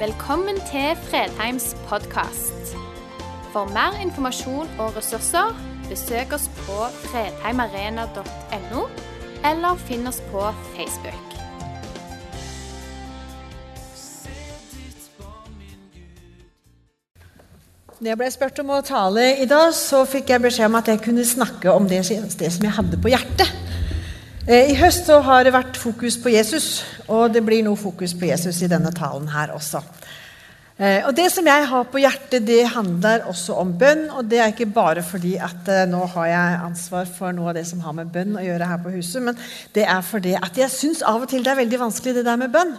Velkommen til Fredheims podkast. For mer informasjon og ressurser, besøk oss på fredheimarena.no, eller finn oss på Facebook. Når jeg ble spurt om å tale i dag, så fikk jeg beskjed om at jeg kunne snakke om det, det som jeg hadde på hjertet. Eh, I høst så har det vært fokus på Jesus, og det blir noe fokus på Jesus i denne talen her også. Eh, og Det som jeg har på hjertet, det handler også om bønn. Og det er ikke bare fordi at eh, nå har jeg ansvar for noe av det som har med bønn å gjøre her på huset, men det er fordi at jeg syns av og til det er veldig vanskelig, det der med bønn.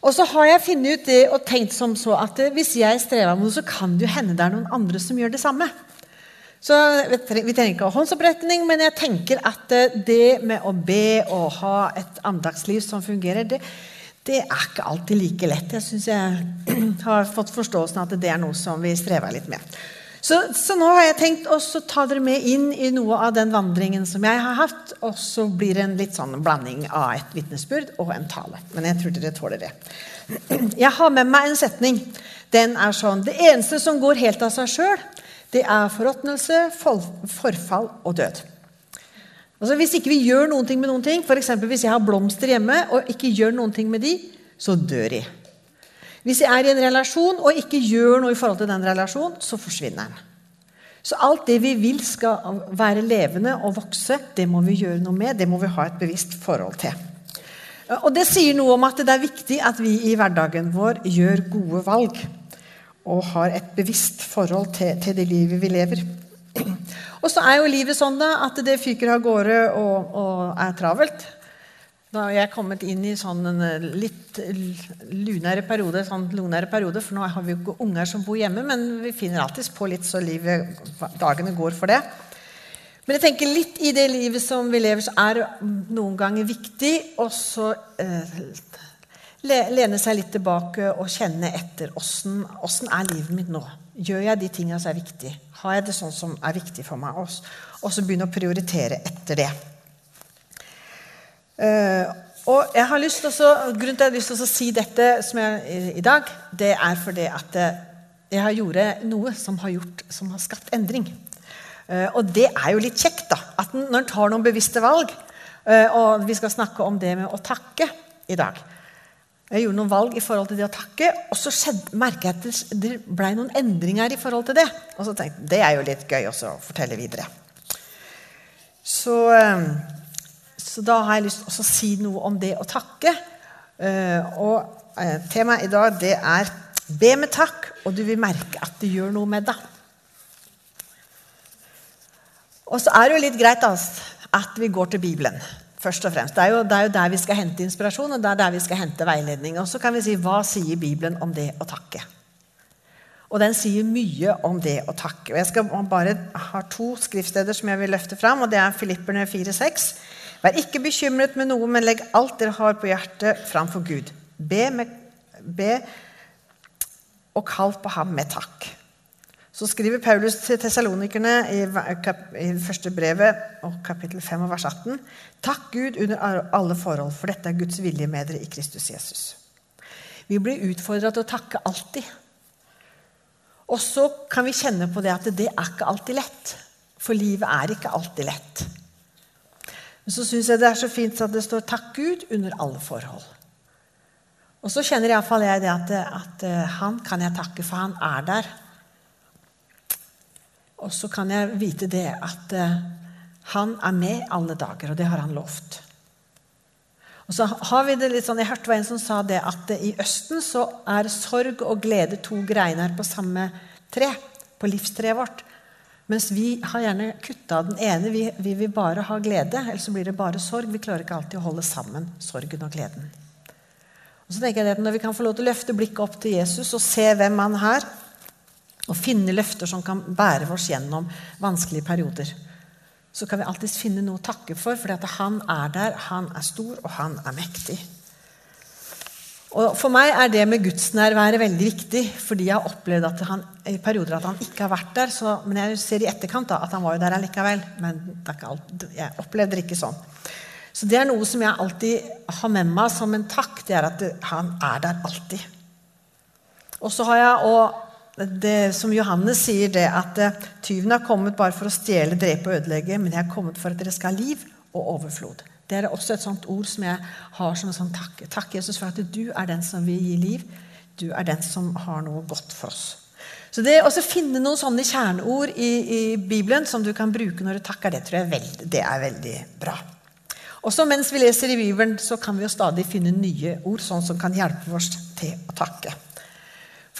Og så har jeg funnet ut det og tenkt som så at hvis jeg strever med noe, så kan det jo hende det er noen andre som gjør det samme. Så Vi trenger ikke ha håndsopprekning, men jeg tenker at eh, det med å be og ha et andagsliv som fungerer, det, det er ikke alltid like lett. Jeg syns jeg har fått forståelsen at det er noe som vi strever litt med. Så, så nå har jeg tenkt å ta dere med inn i noe av den vandringen som jeg har hatt. Og så blir det en litt sånn blanding av et vitnesbyrd og en tale. Men jeg tror dere tåler det. Jeg har med meg en setning. Den er sånn Det eneste som går helt av seg sjøl, det er forråtnelse, forfall og død. Altså Hvis ikke vi gjør noen ting med noen ting, f.eks. hvis jeg har blomster hjemme og ikke gjør noen ting med de, så dør de. Hvis jeg er i en relasjon og ikke gjør noe i forhold til den relasjonen, så forsvinner den. Så alt det vi vil skal være levende og vokse, det må vi gjøre noe med. Det må vi ha et bevisst forhold til. Og Det sier noe om at det er viktig at vi i hverdagen vår gjør gode valg og har et bevisst forhold til, til det livet vi lever. Og så er jo livet sånn da, at det fyker av gårde og, og, er travelt. Da har jeg kommet inn i sånn en eh, litt lunere periode, sånn lunere periode, for nå har vi jo ikke unger som bor hjemme, men vi finner alltids på litt så livet, dagene går for det. Men jeg tenker litt i det livet som vi lever, så er noen ganger viktig å eh, lene seg litt tilbake og kjenne etter åssen er livet mitt nå. Gjør jeg de tingene som er viktige? Har jeg det sånn som er viktig for meg? Og så begynne å prioritere etter det. Uh, og jeg har lyst også, Grunnen til at jeg har lyst til å si dette som jeg, i dag, det er fordi at eh, jeg har gjort noe som har, gjort, som har skapt endring. Uh, og det er jo litt kjekt, da. At når en tar noen bevisste valg, og vi skal snakke om det med å takke i dag, jeg gjorde noen valg i forhold til det å takke, og så skjedde, merket jeg at det ble noen endringer i forhold til det. Og så tenkte jeg det er jo litt gøy også å fortelle videre. Så, eh, så da har jeg lyst til å si noe om det å takke. Eh, og eh, temaet i dag det er 'be med takk', og du vil merke at det gjør noe med deg. Og så er det jo litt greit altså, at vi går til Bibelen først og fremst. Det er, jo, det er, jo, der vi skal hente inspirasjon og det er der vi skal hente veiledning. Og så kan vi si hva sier Bibelen om det å takke? Og den sier mye om det å takke. Og Jeg skal bare ha to skriftsteder som jeg vil løfte fram. og Det er Filipperne 4,6. Vær ikke bekymret med noe, men legg alt dere har på hjertet, framfor Gud. Be, med, be og kall på ham med takk. Så skriver Paulus til tessalonikerne i, i første brevet, kapittel 5 vers 18.: Takk Gud under alle forhold, for dette er Guds vilje med dere i Kristus Jesus. Vi blir utfordra til å takke alltid. Og så kan vi kjenne på det at det er ikke alltid lett. For livet er ikke alltid lett. Men så syns jeg det er så fint at det står 'Takk Gud under alle forhold'. Og så kjenner iallfall jeg det at, at eh, han kan jeg takke, for han er der. Og så kan jeg vite det at uh, han er med alle dager, og det har han lovt. Og så har vi det litt sånn, Jeg hørte en som sa det at uh, i Østen så er sorg og glede to greiner på samme tre. På livstreet vårt. Mens vi har gjerne kutta den ene. Vi, vi, vil bare ha glede, ellers blir det bare sorg. Vi klarer ikke alltid å holde sammen sorgen og gleden. Og så tenker jeg at Når vi kan få lov til å løfte blikket opp til Jesus og se hvem han er, og finne løfter som kan bære oss gjennom vanskelige perioder. Så kan vi alltids finne noe å takke for, for han er der, han er stor, og han er mektig. Og For meg er det med gudsnærværet veldig viktig, fordi jeg har opplevd at han, i perioder at han ikke har vært der. Så, men jeg ser i etterkant da, at han var jo der allikevel. Men alt, jeg opplevde det ikke sånn. Så det er noe som jeg alltid har med meg som en takk. Det er at han er der alltid. Og så har jeg også det som Johannes sier, det at eh, tyven har kommet bare for å stjele, drepe og ødelegge, men jeg har kommet for at dere skal ha liv og overflod. Det er også et sånt ord som jeg har som en sånn takk. Takk, Jesus, for at du er den som vil gi liv. Du er den som har noe godt for oss. Så det å finne noen sånne kjerneord i, i, Bibelen som du kan bruke når du takker, det tror jeg veld, det er veldig bra. Også mens vi leser i Bibelen, så kan vi jo stadig finne nye ord sånn som kan hjelpe oss til å takke.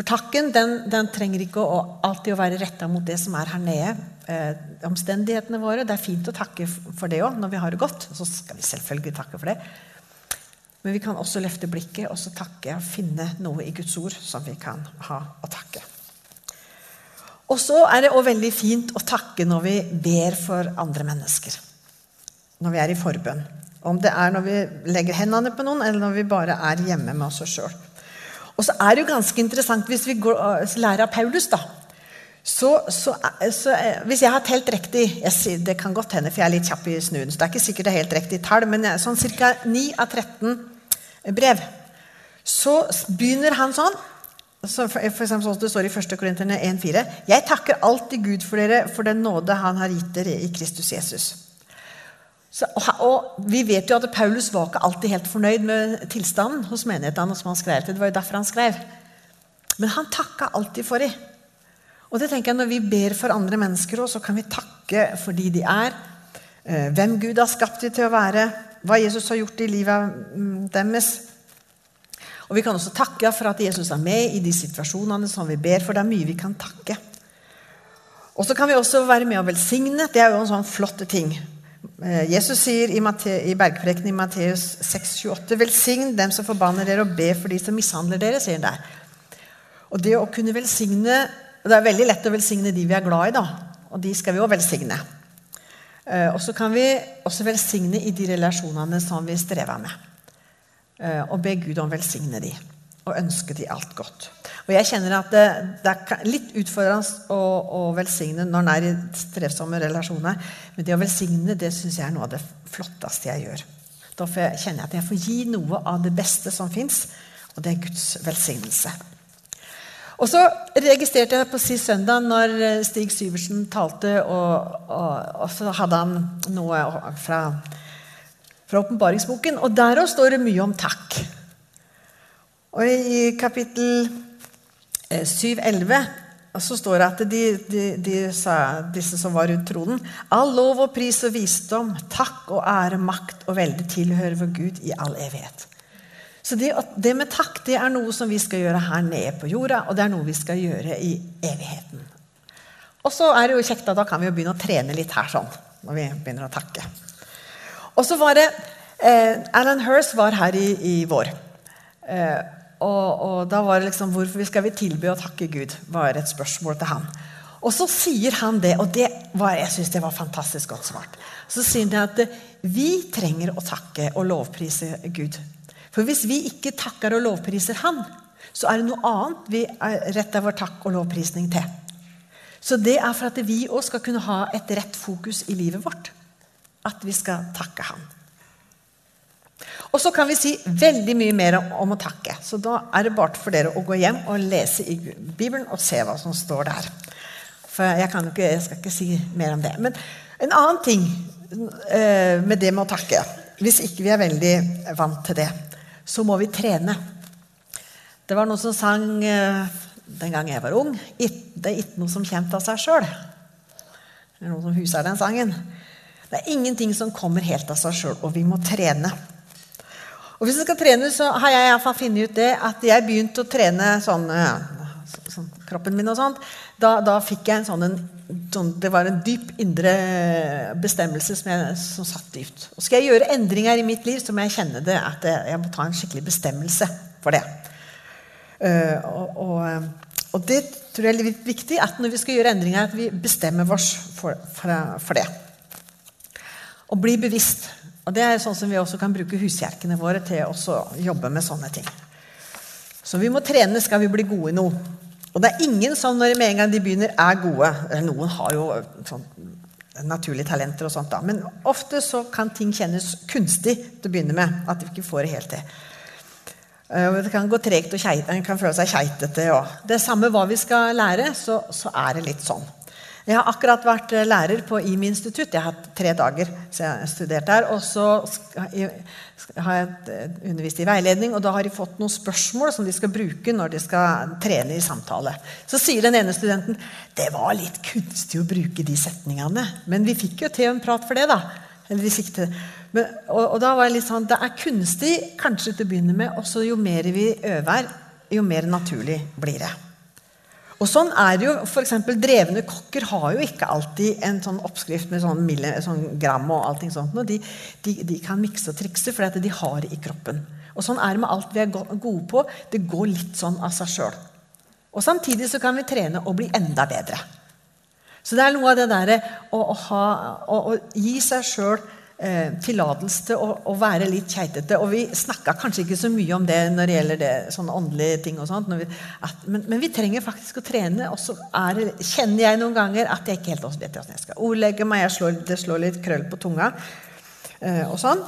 For takken den, den trenger ikke å, alltid å være retta mot det som er her nede. Eh, omstendighetene våre. Det er fint å takke for det òg når vi har det godt. Så skal vi selvfølgelig takke for det. Men vi kan også løfte blikket og takke og finne noe i Guds ord som vi kan ha å takke. Og så er det òg veldig fint å takke når vi ber for andre mennesker. Når vi er i forbønn. Om det er når vi legger hendene på noen, eller når vi bare er hjemme med oss sjøl. Og så er det jo ganske interessant hvis vi går, øh, lærer av Paulus, da. Så, så, så, øh, hvis jeg har telt riktig sier, Det kan godt hende, for jeg er litt kjapp i snuen. Så det er ikke sikkert det er helt riktig tall, men sånn ca. 9 av 13 brev. Så begynner han sånn. Så for, for eksempel, sånn Det står i 1. Korinterne 1,4.: Jeg takker alltid Gud for dere for den nåde Han har gitt dere i Kristus Jesus. Så, og, og, Vi vet jo at Paulus var ikke alltid helt fornøyd med tilstanden hos menighetene. som han skrev til. Det var jo derfor han skrev. Men han takka alltid for dem. Og det tenker jeg Når vi ber for andre mennesker, også, så kan vi takke for de de er. Eh, hvem Gud har skapt dem til å være. Hva Jesus har gjort i livet mm, deres. Og Vi kan også takke for at Jesus er med i de situasjonene som vi ber for. Det er mye vi kan takke. Og så kan vi også være med og velsigne. Det er jo en sånn flott ting. Eh, Jesus sier i, bergprekenen i Matteus 6,28.: Velsign dem som forbanner dere, og be for de som mishandler dere. sier han der. Og det å kunne velsigne Det er veldig lett å velsigne de vi er glad i, da. Og de skal vi òg velsigne. Eh, og så kan vi også velsigne i de relasjonene som vi strever med. Eh, og be Gud om å velsigne de, og ønske de alt godt. Og jeg kjenner at det, det er litt utfordrende å, å, velsigne når en er i strevsomme relasjoner. Men det å velsigne det syns jeg er noe av det flotteste jeg gjør. Da kjenner jeg at jeg får gi noe av det beste som fins, og det er Guds velsignelse. Og så registrerte jeg på sist søndag når Stig Syversen talte, og, og, og så hadde han noe fra, fra åpenbaringsboken. Og der òg står det mye om takk. Og i kapittel 7.11 eh, så står det at de, de, de sa, disse som var rundt tronen All lov og pris og visdom, takk og ære, makt og velde tilhører vår Gud i all evighet. Så det, det, med takk det er noe som vi skal gjøre her nede på jorda, og det er noe vi skal gjøre i evigheten. Og så er det jo kjekt at da kan vi jo begynne å trene litt her sånn, når vi begynner å takke. Og så var det eh, Alan Hirst var her i, i vår. Eh, og, og, da var det liksom Hvorfor skal vi tilby å takke Gud? var et spørsmål til han. Og så sier han det, og det var, jeg synes det var fantastisk godt svart. Så sier han at vi trenger å takke og lovprise Gud. For hvis vi ikke takker og lovpriser Han, så er det noe annet vi retter vår takk og lovprisning til. Så det er for at vi òg skal kunne ha et rett fokus i livet vårt. At vi skal takke Han. Og så kan vi si veldig mye mer om, å takke. Så da er det bare for dere å gå hjem og lese i Bibelen og se hva som står der. For jeg, ikke, jeg skal ikke si mer om det. Men en annen ting eh, med det med å takke, hvis ikke vi er veldig vant til det, så må vi trene. Det var noen som sang eh, den gang jeg var ung Det er ikke noe som kommer av seg sjøl. Det er noen som huser den sangen. Det er ingenting som kommer helt av seg sjøl, og vi må trene. Og hvis jeg skal trene, så har jeg i hvert fall funnet ut det at jeg begynte å trene sånn, sånn kroppen min og sånt. Da, da fikk jeg en sånn, en, sånn, Det var en dyp indre bestemmelse som, jeg, som satt dypt. Og skal jeg gjøre endringer i mitt liv, så må jeg kjenne det at jeg må ta en skikkelig bestemmelse for det. Uh, og, og, og, det tror jeg er litt viktig at når vi skal gjøre endringer, at vi bestemmer oss for, for, for det. Og bli bevisst. Og Det er sånn som vi også kan bruke huskjerkene våre til å jobbe med sånne ting. Så vi må trene skal vi bli gode i noe. Og det er ingen som når med en gang de begynner, er gode. Noen har jo sånn, naturlige talenter, og sånt da. men ofte så kan ting kjennes kunstig til å begynne med. At vi ikke får det helt til. Eh, det kan gå tregt og en kan føle seg keitete. Det samme hva vi skal lære, så, så er det litt sånn. Jeg har akkurat vært eh, lærer på IMI institutt. Jeg har hatt tre dager så jeg har studert der. Og så har jeg eh, undervist i veiledning, og da har de fått noen spørsmål som de skal bruke når de skal trene i samtale. Så sier den ene studenten det var litt kunstig å bruke de setningene. Men vi fikk jo til en prat for det, da. Men, og, og, da var jeg litt sånn Det er kunstig kanskje til å begynne med, og så jo mer vi øver, jo mer naturlig blir det. Og sånn er det jo, for eksempel, Drevne kokker har jo ikke alltid en sånn oppskrift med sånn, mille, sånn gram og allting sånt. Og de, de, de, kan mikse og trikse, for de har det i kroppen. Og Sånn er det med alt vi er gode på. Det går litt sånn av seg sjøl. Og samtidig så kan vi trene og bli enda bedre. Så det er noe av det derre å, å, å, gi seg sjøl eh, tillatelse til å, å, være litt keitete. Og vi snakka kanskje ikke så mye om det når det gjelder det, sånne åndelige ting. og sånt, vi, at, men, men, vi trenger faktisk å trene. Og så er, kjenner jeg noen ganger at jeg ikke helt vet hvordan jeg skal ordlegge meg. Slår, det slår litt krøll på tunga. Eh, og sånn.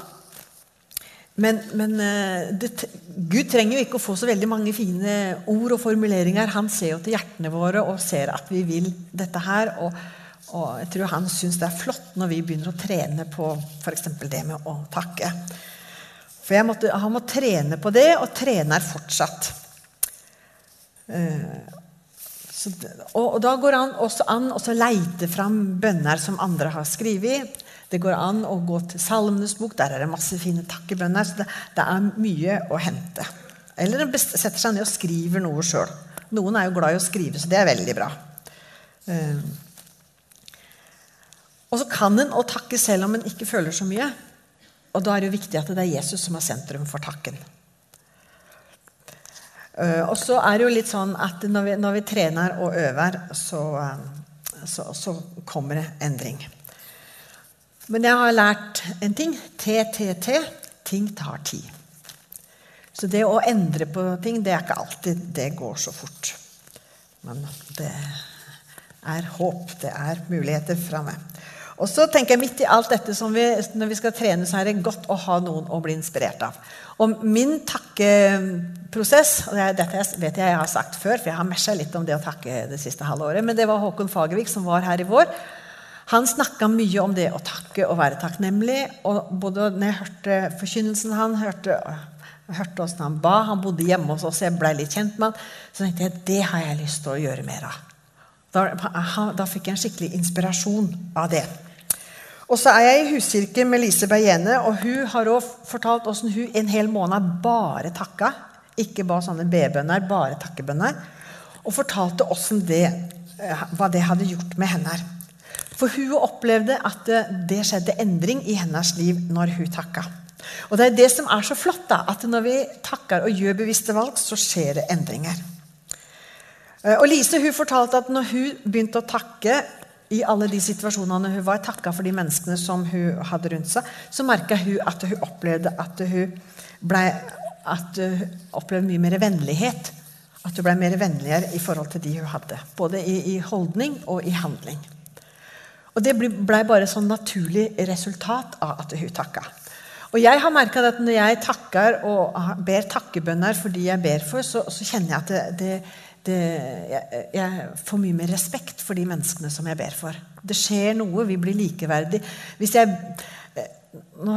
Men, men eh, det, Gud trenger jo ikke å få så veldig mange fine ord og formuleringer. Han ser jo til hjertene våre og ser at vi vil dette her. og og jeg tror han syns det er flott når vi begynner å trene på f.eks. det med å takke. For måtte, han må trene på det, og trener fortsatt. Uh, så, og, og, da går han også an å leite fram bønner som andre har skrevet. Det går an å gå til Salmenes bok. Der er det masse fine takkebønner. Så det, det er mye å hente. Eller en setter seg ned og skriver noe sjøl. Noen er jo glad i å skrive, så det er veldig bra. Uh, og så kan en å takke selv om en ikke føler så mye. Og da er det jo viktig at det er Jesus som er sentrum for takken. Eh, og så er det jo litt sånn at når vi, når vi trener og øver, så, eh, så, så, kommer det endring. Men jeg har lært en ting. TTT. Ting tar tid. Så det å endre på ting, det er ikke alltid det går så fort. Men det er håp. Det er muligheter framme. Og så tenker jeg Midt i alt dette som vi, når vi skal trene, så er det godt å ha noen å bli inspirert av. Og min takkeprosess og Dette vet jeg jeg har sagt før, for jeg har mesja litt om det å takke det siste halve året. Men det var Håkon Fagervik som var her i vår. Han snakka mye om det å takke og være takknemlig. Og både når jeg hørte forkynnelsen han hørte, hørte hvordan han ba, han bodde hjemme hos oss, jeg ble litt kjent med han, så tenkte jeg det har jeg lyst til å gjøre mer av. Da, da, fikk jeg en skikkelig inspirasjon av det. Og så er jeg i huskirke med Lise Bergene, og hun har også fortalt hvordan hun en hel måned bare takka. Ikke ba sånne B-bønner, bare takkebønner. Og fortalte det, eh, hva det hadde gjort med henne. For hun opplevde at det skjedde endring i hennes liv når hun takka. Og det er det som er så flott, da, at når vi takker og gjør bevisste valg, så skjer det endringer. Eh, og Lise hun fortalte at når hun begynte å takke i alle de situasjonene hun var, takka for de menneskene som hun hadde rundt seg, så merka hun at hun opplevde at hun ble at hun opplevde mye mer vennlighet. At hun ble mer vennligere i forhold til de hun hadde. Både i, i holdning og i handling. Og Det ble, bare sånn naturlig resultat av at hun takka. Og jeg har merka at når jeg takker og ber takkebønner for de jeg ber for, så, så kjenner jeg at det, det det, jeg, jeg, får mye mer respekt for de menneskene som jeg ber for. Det skjer noe. Vi blir likeverdige. Hvis jeg eh, nå,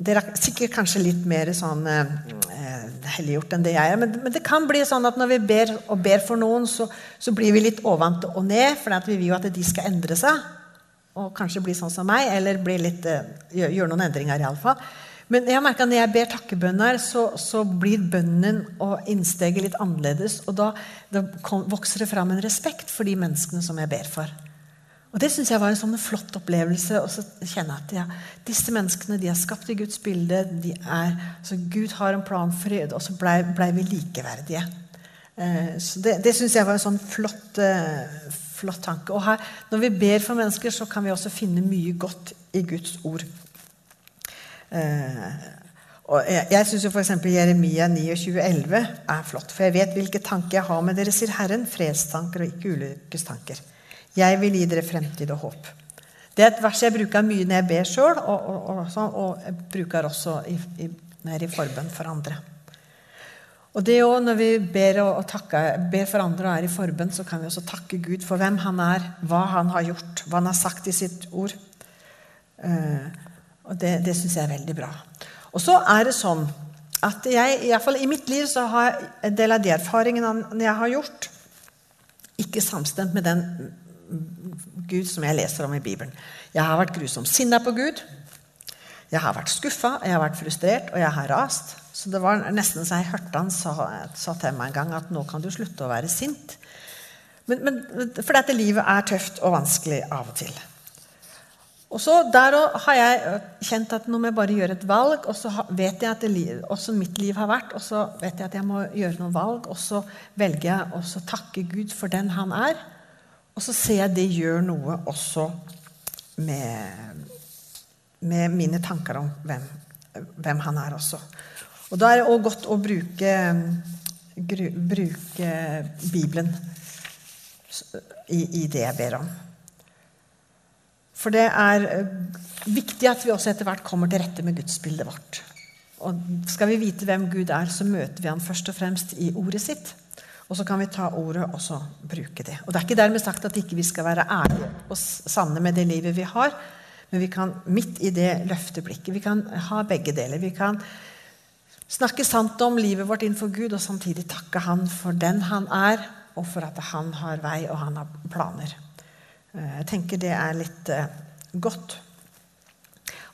Dere er sikkert kanskje litt mer sånn eh, helliggjort enn det jeg er. Men, men, det kan bli sånn at når vi ber og ber for noen, så, så blir vi litt ovante og ned. For vi vil jo at de skal endre seg. Og kanskje bli sånn som meg, eller eh, gjøre gjør noen endringer. I alle fall. Men jeg merka når jeg ber takkebønner, så, så, blir bønnen og innsteget litt annerledes. Og da, da kom, vokser det fram en respekt for de menneskene som jeg ber for. Og Det syns jeg var en sånn flott opplevelse. Og så kjenne at ja, Disse menneskene de er skapt i Guds bilde. de er, altså Gud har en plan for det, og så blei ble vi likeverdige. Eh, så Det, det syns jeg var en sånn flott, eh, flott tanke. Og her, Når vi ber for mennesker, så kan vi også finne mye godt i Guds ord. Eh, og jeg jeg syns f.eks. Jeremia 29,11 er flott. For jeg vet hvilke tanker jeg har med dere, sier Herren. Fredstanker og ikke ulykkestanker. Jeg vil gi dere fremtid og håp. Det er et vers jeg bruker mye når jeg ber sjøl, og, og, og, sånn, og, jeg bruker også i, i, når jeg er i forbønn for andre. Og det også, Når vi ber, takker, ber for andre og er i forbønn, så kan vi også takke Gud for hvem han er, hva han har gjort, hva han har sagt i sitt ord. Uh, og Det, det syns jeg er veldig bra. Og så er det sånn at jeg, i, fall i mitt liv så har en del av de erfaringene jeg har gjort, ikke samstemt med den Gud som jeg leser om i Bibelen. Jeg har vært grusomt sinna på Gud. Jeg har vært skuffa, jeg har vært frustrert, og jeg har rast. Så det var nesten så jeg hørte han sa, sa til meg en gang at nå kan du slutte å være sint. Men, men, for dette livet er tøft og vanskelig av og til. Og så Der har jeg kjent at nå må jeg bare gjøre et valg, og så vet jeg at det, også mitt liv har vært, og så vet jeg at jeg må gjøre noen valg, og så velger jeg å takke Gud for den han er. Og så ser jeg det gjør noe også med, med mine tanker om hvem, hvem han er også. Og da er det òg godt å bruke, bruke Bibelen i, i, det jeg ber om. For det er eh, viktig at vi også etter hvert kommer til rette med gudsbildet vårt. Og skal vi vite hvem Gud er, så møter vi ham først og fremst i ordet sitt. Og så kan vi ta ordet og så bruke det. Og Det er ikke dermed sagt at ikke vi skal være ærlige og sanne med det livet vi har, men vi kan midt i det løfte blikket. Vi kan ha begge deler. Vi kan Snakke sant om livet vårt innenfor Gud og samtidig takke Han for den Han er, og for at Han har vei og Han har planer. Eh, jeg tenker det er litt eh, godt.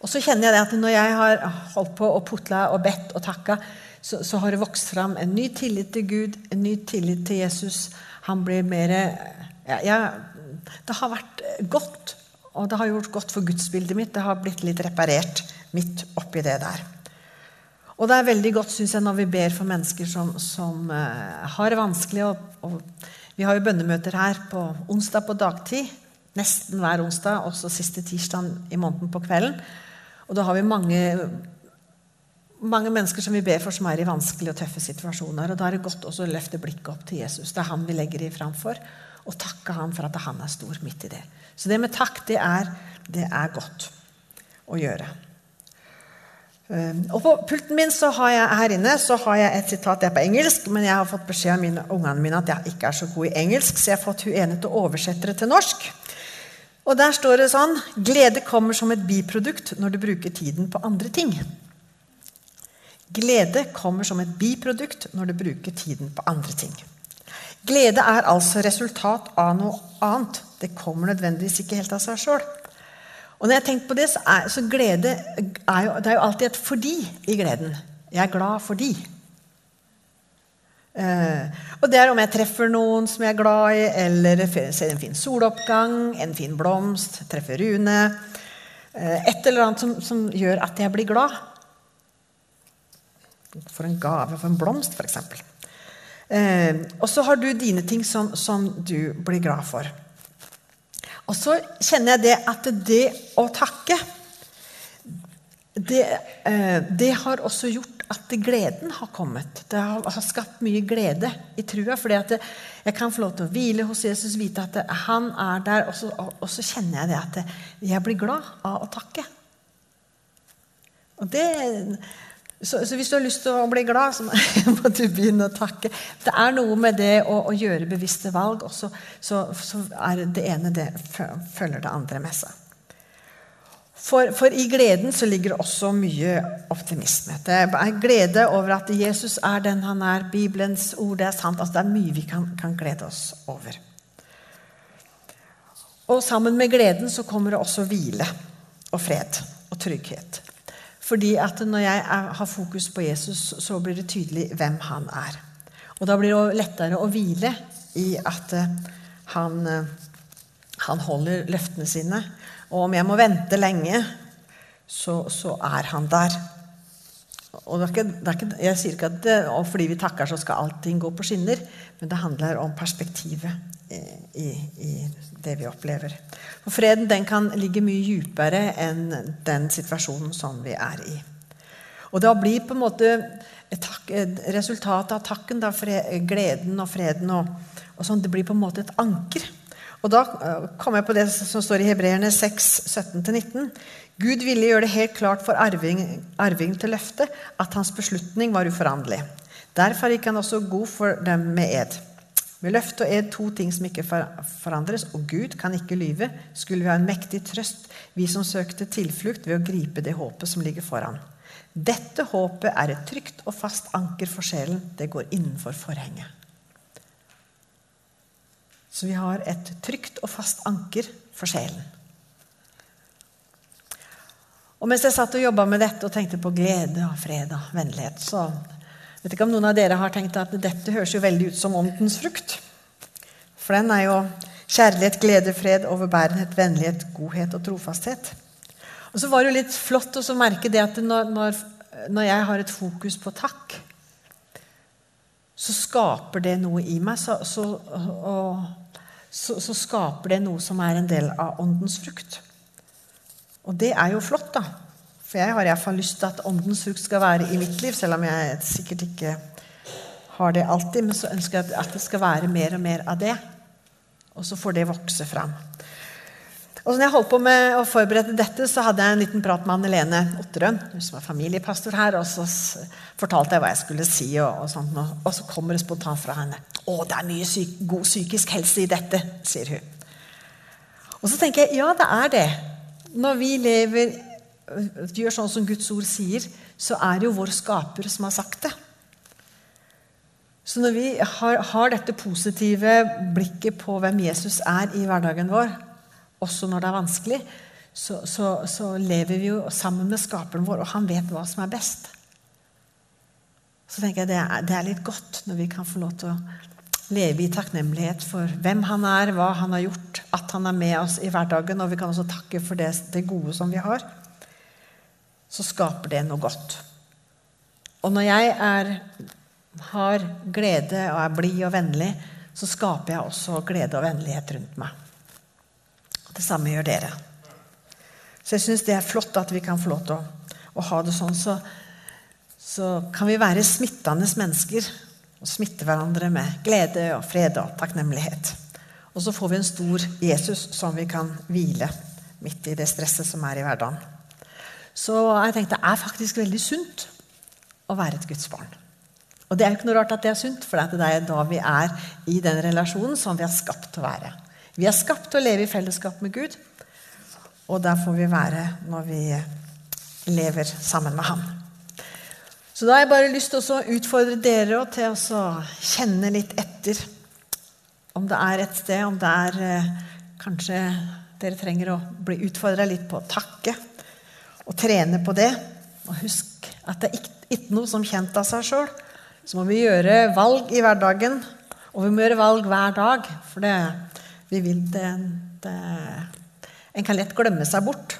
Og så kjenner jeg det at når jeg har holdt på og putla og bedt og takka, så, så, har det vokst fram en ny tillit til Gud, en ny tillit til Jesus. Han blir mer ja, ja, Det har vært godt, og det har gjort godt for gudsbildet mitt. Det har blitt litt reparert midt oppi det der. Og det er veldig godt synes jeg, når vi ber for mennesker som, som uh, har det vanskelig. Og, og, vi har jo bønnemøter her på onsdag på dagtid. Nesten hver onsdag, også siste tirsdag i måneden på kvelden. Og da har vi mange, mange mennesker som vi ber for, som er i vanskelige og tøffe situasjoner. Og da er det godt også å løfte blikket opp til Jesus. Det er han vi legger i framfor. Og takke han for at han er stor midt i det. Så det med takk, det er, det er godt å gjøre. Ehm, og På pulten min så har jeg her inne så har jeg et sitat det er på engelsk, men jeg har fått beskjed av mine, ungene mine at jeg ikke er så god i engelsk, så jeg har fått hun ene til å oversette det til norsk. Og Der står det sånn Glede kommer som et biprodukt når du bruker tiden på andre ting. Glede kommer som et biprodukt når du bruker tiden på andre ting. Glede er altså resultat av noe annet. Det kommer nødvendigvis ikke helt av seg sjøl. Og når jeg tenker på det, så er så glede er jo, Det er jo alltid et 'fordi' i gleden. Jeg er glad fordi. Uh, og det er om jeg treffer noen som jeg er glad i, eller ser en fin soloppgang, en fin blomst, treffer Rune uh, Et eller annet som, som, gjør at jeg blir glad. For en gave, for en blomst, f.eks. Eh, og så har du dine ting som, som du blir glad for. Og så kjenner jeg det at det å takke det, eh, det, har også gjort at gleden har kommet. Det har, skapt mye glede i trua. at jeg kan få lov til å hvile hos Jesus, vite at han er der. Og så, og så kjenner jeg det at jeg blir glad av å takke. Og det så, så, hvis du har lyst til å bli glad, så må du begynne å takke. Det er noe med det å, å gjøre bevisste valg, og så, så, er det ene det følger det andre med seg. For, for, i gleden så ligger det også mye optimisme. Det er glede over at Jesus er den han er. Bibelens ord det er sant. Altså, det er mye vi kan, kan glede oss over. Og sammen med gleden så kommer det også hvile og fred og trygghet. Fordi at når jeg har fokus på Jesus, så blir det tydelig hvem han er. Og da blir det lettere å hvile i at eh, han, eh, han holder løftene sine. Og om jeg må vente lenge, så, så er han der. Og det er ikke, det er ikke, jeg sier ikke at det, fordi vi takker, så skal allting gå på skinner. Men det handler om perspektivet i, i, det vi opplever. For freden den kan ligge mye dypere enn den situasjonen som vi er i. Og da blir på en måte resultatet av takken, da, gleden og freden og, og sånn, det blir på en måte et anker. Og da eh, kommer jeg på det som står i Hebreerne 6, 17-19. Gud ville gjøre det helt klart for arving, arving til løftet at hans beslutning var uforanderlig. Derfor gikk han også god for dem med ed. Med løfte og ed to ting som ikke forandres, og Gud kan ikke lyve, skulle vi ha en mektig trøst, vi som søkte tilflukt ved å gripe det håpet som ligger foran. Dette håpet er et trygt og fast anker for sjelen. Det går innenfor forhenget. Så vi har et trygt og fast anker for sjelen. Og mens jeg satt og jobba med dette og tenkte på glede og fred og vennlighet, så vet ikke om noen av dere har tenkt at dette høres jo veldig ut som åndens frukt. For den er jo kjærlighet, glede, fred, overbærenhet, vennlighet, godhet og trofasthet. Og så var det jo litt flott å merke det at når, når, jeg har et fokus på takk, så skaper det noe i meg. Så, så, og, så, så skaper det noe som er en del av åndens frukt. Og det er jo flott, da. For jeg har iallfall lyst til at åndens frukt skal være i mitt liv, selv om jeg sikkert ikke har det alltid. Men så ønsker jeg at det skal være mer og mer av det. Og så får det vokse fram. Og når jeg holdt på med å forberede dette, så hadde jeg en liten prat med Anne Lene Otterøen, som er familiepastor her, og så fortalte jeg hva jeg skulle si. Og, og, sånt, og så kommer det spontant fra henne. 'Å, det er mye syk, god psykisk helse i dette', sier hun. Og så tenker jeg ja, det er det. Når vi lever gjør sånn som Guds ord sier, så er det jo vår skaper som har sagt det. Så når vi har, har, dette positive blikket på hvem Jesus er i hverdagen vår, også når det er vanskelig, så, så, så lever vi jo sammen med skaperen vår, og han vet hva som er best. Så tenker jeg det er, det er litt godt når vi kan få lov til å leve i takknemlighet for hvem han er, hva han har gjort, at han er med oss i hverdagen, og vi kan også takke for det, det gode som vi har så skaper det noe godt. Og når jeg er, har glede og er blid og vennlig, så skaper jeg også glede og vennlighet rundt meg. Det samme gjør dere. Så jeg syns det er flott at vi kan få lov til å, å ha det sånn. Så, så kan vi være smittende mennesker og smitte hverandre med glede og fred og takknemlighet. Og så får vi en stor Jesus som vi kan hvile midt i det stresset som er i hverdagen. Så jeg tenkte det er faktisk veldig sunt å være et Guds barn. Og det er jo ikke noe rart at det er sunt, for det er da vi er i den relasjonen som vi er skapt til å være. Vi er skapt til å leve i fellesskap med Gud, og der får vi være når vi lever sammen med Ham. Så da har jeg bare lyst til å utfordre dere til å kjenne litt etter om det er et sted, om det er eh, Kanskje dere trenger å bli utfordra litt på å takke og trene på det. Og husk at det er ikke noe som kjent av seg sjøl. Så må vi gjøre valg i hverdagen, og vi må gjøre valg hver dag. For det, vi vil det, det En kan lett glemme seg bort.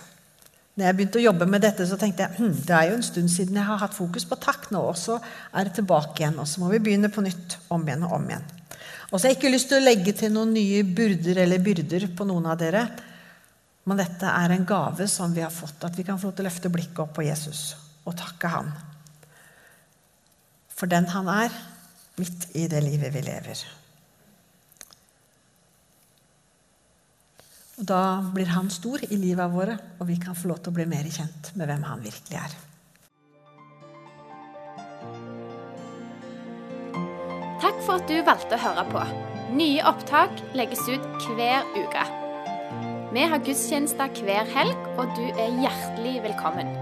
Når jeg begynte å jobbe med dette, så tenkte jeg hm, det er jo en stund siden jeg har hatt fokus på takk. Nå og så er det tilbake igjen. Og så må vi begynne på nytt om igjen og om igjen. Og så har jeg ikke lyst til å legge til noen nye burder eller byrder på noen av dere. Men dette er en gave som vi har fått, at vi kan få lov til å løfte blikket opp på Jesus og takke han for den han er, midt i det livet vi lever. Og Da blir han stor i livet våre, og vi kan få lov til å bli mer kjent med hvem han virkelig er. Takk for at du valgte å høre på. Nye opptak legges ut hver uke. Vi har gudstjenester hver helg, og du er hjertelig velkommen.